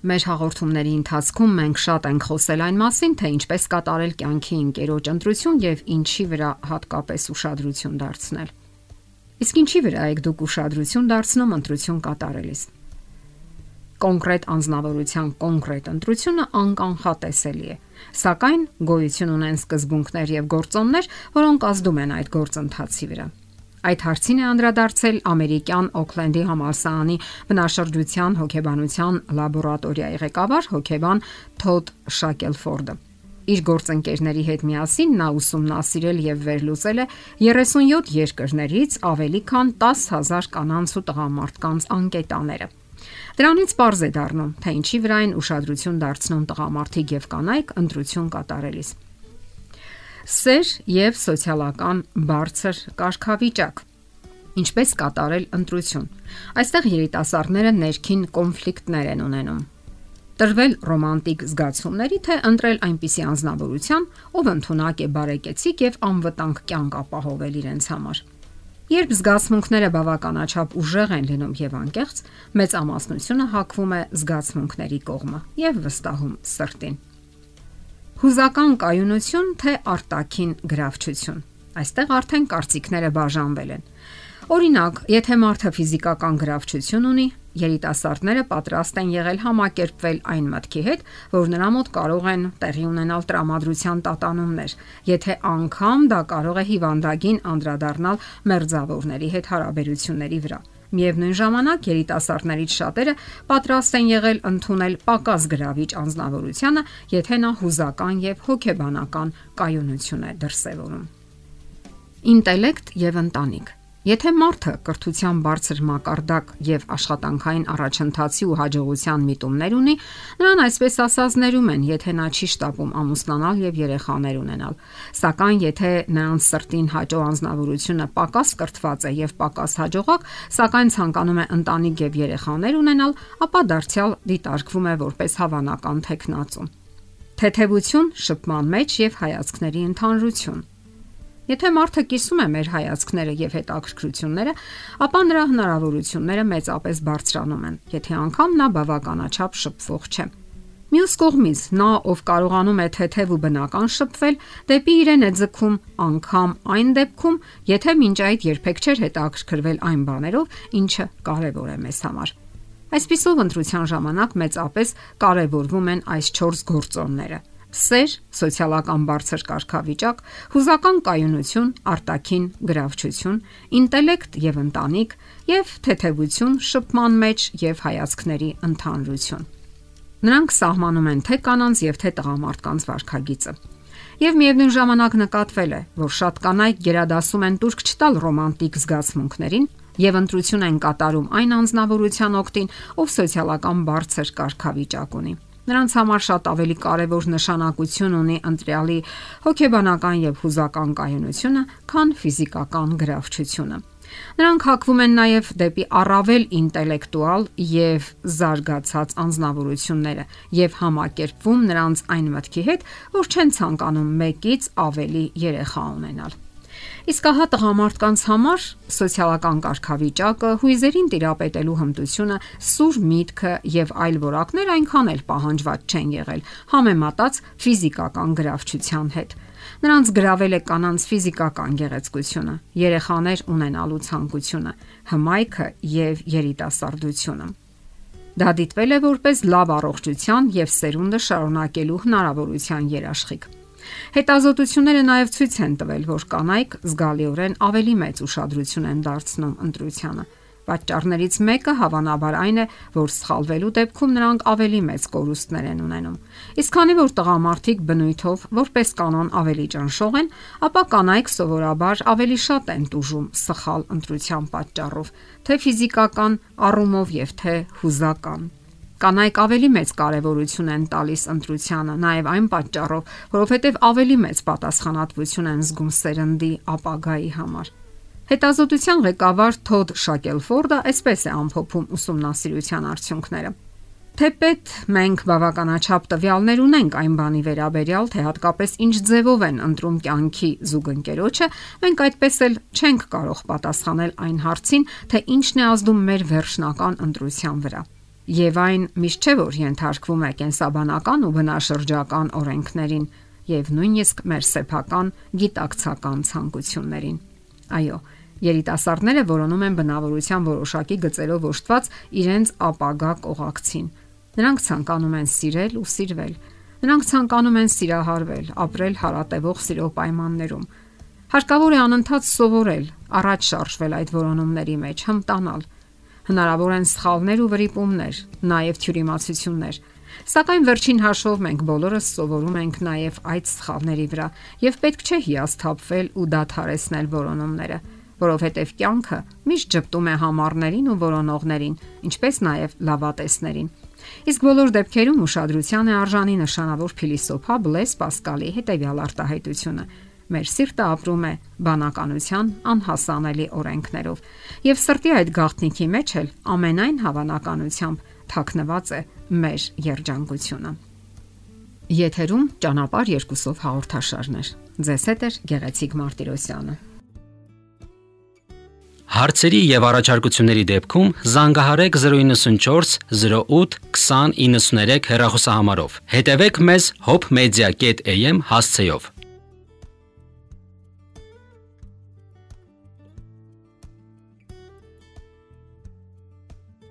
Մեր հաղորդումների ընթացքում մենք շատ ենք խոսել այն մասին, թե ինչպես կատարել կյանքի ընկերոջ ընտրություն եւ ինչի վրա հատկապես ուշադրություն դարձնել։ Իսկ ինչի վրա եք դուք ուշադրություն դարձնում ընտրություն կատարելիս։ Կոնկրետ անznավորության կոնկրետ ընտրությունը անկանխատեսելի է, սակայն գոյություն ունեն սկզբունքներ եւ գործոններ, որոնք ազդում են այդ գործընթացի վրա։ Այդ հարցին է անդրադարձել ամերիկյան Օքլենդի համալսարանի բնաշրջության հոգեբանության լաբորատորիայի ղեկավար հոգեբան Թոդ Շակելֆորդը։ Իր գործընկերների հետ միասին նա ուսումնասիրել եւ վերլուծել է 37 երկրներից ավելի քան 10000 կանանց ու տղամարդկանց անկետաները։ Դրանից པարզ է դառնում, թե ինչի վրա են ուշադրություն դարձնում տղամարդիկ եւ կանայք ընտրություն կատարելիս սեր եւ սոցիալական բարձր կարգավիճակ։ Ինչպես կատարել ընտրություն։ Այստեղ երիտասարդները ներքին կոնֆլիկտներ են ունենում։ Տրվել ռոմանտիկ զգացումների, թե ընտրել այնպիսի անznավորության, ով ընդունակ է բարեկեցիկ եւ անվտանգ կյանք ապահովել իրենց համար։ Երբ զգացմունքները բավականաչափ ուժեղ են լինում եւ անկեղծ, մեծ ամասնությունը հակվում է զգացմունքների կողմը եւ վստահում սրտին։ Հուզական կայունություն թե արտաքին գրավչություն։ Այստեղ արդեն կարծիքները բաժանվել են։ Օրինակ, եթե մարդը ֆիզիկական գրավչություն ունի, երիտասարդները պատրաստ են եղել համակերպվել այն մտքի հետ, որ նրա մոտ կարող են տեղի ունենալ տրամադրության տատանումներ, եթե անգամ դա կարող է հիվանդագին անդրադառնալ մերձավորների հետ հարաբերությունների վրա։ Միևնույն ժամանակ երիտասարդներից շատերը պատրաստ են եղել ընդունել պակաս գրավիչ անznավորությունը, եթե նա հուզական եւ հոգեբանական կայունություն է դրսևորում։ Ինտելեկտ եւ ընտանիք Եթե մարդը կրթության բարձր մակարդակ եւ աշխատանքային առաջընթացի ու հաջողության միտումներ ունի, նրան այսպես ասած ներում են, եթե նա չի շտապում ամուսնանալ եւ երեխաներ ունենալ։ Սակայն եթե նրանց սրտին հաջող անznավորությունը պակաս կրթված է եւ պակաս հաջողակ, սակայն ցանկանում է ընտանիք եւ երեխաներ ունենալ, ապա դարձյալ դիտարկվում է որպես հավանական տեխնացու։ Թեթևություն, շփման մեջ եւ հայացքների ընդհանրություն Եթե մարդը կիսում է մեր հայացքները եւ հետաքրքրությունները, ապա նրա հնարավորությունները մեծապես բարձրանում են, եթե անգամ նա բավականաչափ շփվող չէ։ Մյուս կողմից, նա, ով կարողանում է թեթև ու բնական շփվել, դեպի իրեն է ձգում անգամ այն դեպքում, եթե մինչ այդ երբեք չէր հետաքրքրվել այն բաներով, ինչը կարևոր է մեզ համար։ Այսպիսով ընտրության ժամանակ մեծապես կարևորվում են այս 4 գործոնները սեր, սոցիալական բարձր կարգավիճակ, հուզական կայունություն, արտաքին գրավչություն, ինտելեկտ եւ ընտանիք եւ թեթեվություն շփման մեջ եւ հայացքների ընդհանրություն։ Նրանք սահմանում են թե կանանց եւ թե տղամարդկանց վարքագիծը։ Եվ միևնույն ժամանակ նկատվել է, որ շատ կանայք գերադասում են турք չտալ ռոմանտիկ զգացմունքներին եւ ընտրություն են կատարում այն անznավորության օկտին, ով սոցիալական բարձր կարգավիճակ ունի։ Նրանց համար շատ ավելի կարևոր նշանակություն ունի ընտրյալի հոգեբանական եւ հուզական կայունությունը, քան ֆիզիկական գրավչությունը։ Նրանք հակվում են նաև դեպի առավել ինտելեկտուալ եւ զարգացած անznավորությունները եւ համակերպվում նրանց այն մտքի հետ, որ չեն ցանկանում մեկից ավելի երեխա ունենալ։ Իսկ ահա տղամարդկանց համար սոցիալական կարգավիճակը, հույզերին տիրապետելու հմտությունը, սուր միտքը եւ այլ որակներ այնքան էլ պահանջված չեն եղել համեմատած ֆիզիկական գրավչության հետ։ Նրանց գրավել է կանանց ֆիզիկական գեղեցկությունը, երեխաներ ունենալու ցանկությունը, հմայքը եւ երիտասարդությունը։ Դա դիտվել է որպես լավ առողջության եւ սերունդը շարունակելու հնարավորության երաշխիք։ Հետազոտությունները նաև ցույց են տվել, որ կանայք զգալիորեն ավելի մեծ ուշադրություն են դարձնում ընտրությանը։ Պատճառներից մեկը հավանաբար այն է, որ սխալվելու դեպքում նրանք ավելի մեծ կորուստներ են ունենում։ Իսկ քանի որ տղամարդիկ բնույթով որպես կանոն ավելի ճնշող են, ապա կանայք սովորաբար ավելի շատ են տուժում սխալ ընտրության պատճառով, թե ֆիզիկական առումով եւ թե հուզական։ Կանայք ավելի մեծ կարևորություն են տալիս ընտրությանը, նաև այն պատճառով, որովհետև ավելի մեծ պատասխանատվություն են զգում սերնդի ապագայի համար։ Հետազոտության ղեկավար Թոդ Շակելֆորդը այսպես է ամփոփում ուսումնասիրության արդյունքները։ Թեպետ մենք բավականաչափ տվյալներ ունենք այն բանի վերաբերյալ, թե հատկապես ինչ ձևով են ընտրում կյանքի զուգընկերոջը, մենք այդպես էլ չենք կարող պատասխանել այն հարցին, թե ինչն է ազդում մեր վերջնական ընտրության վրա։ եւ այն միշտ չէ որ ենթարկվում է կենսաբանական ու բնաշրջական օրենքներին եւ նույնիսկ մեր սեփական գիտակցական ցանկություններին։ Այո, երիտասարդները որոնում են բնավորության որոշակի գծերով ոշտված իրենց ապագա կողակցին։ Նրանք ցանկանում են սիրել ու սիրվել։ Նրանք ցանկանում են սիրահարվել, ապրել հարատևող սիրո պայմաններում։ Հարկավոր է անընդհատ սովորել, առաջ շարժվել այդ որոնումների մեջ, հմտանալ։ Հնարավոր են սխալներ ու վրիպումներ, նաև թյուրիմացություններ, Սակայն վերջին հաշվով մենք բոլորս սովորում ենք նաև այդ սխալների վրա եւ պետք չէ հիասթափվել ու դադարեցնել որոնումները, որովհետեւ կյանքը միշտ ճպտում է համառներին ու որոնողներին, ինչպես նաև լավատեսներին։ Իսկ բոլոր դեպքերում ուշադրության է արժանի նշանավոր փիլիսոփա Բլես Պասկալի հետևյալ արտահայտությունը. Մեր սիրտը ապրում է բանականության անհասանելի օրենքներով, եւ սրտի այդ գաղտնիքի մեջ էլ ամենայն հավանականությամբ թաքնված է մեր երջանկությունը։ Եթերում ճանապար երկուսով հաղորդաշարներ։ Ձեզ հետ է Գեղեցիկ Մարտիրոսյանը։ Հարցերի եւ առաջարկությունների դեպքում զանգահարեք 094 08 2093 հեռախոսահամարով։ Հետևեք մեզ hopmedia.am հասցեով։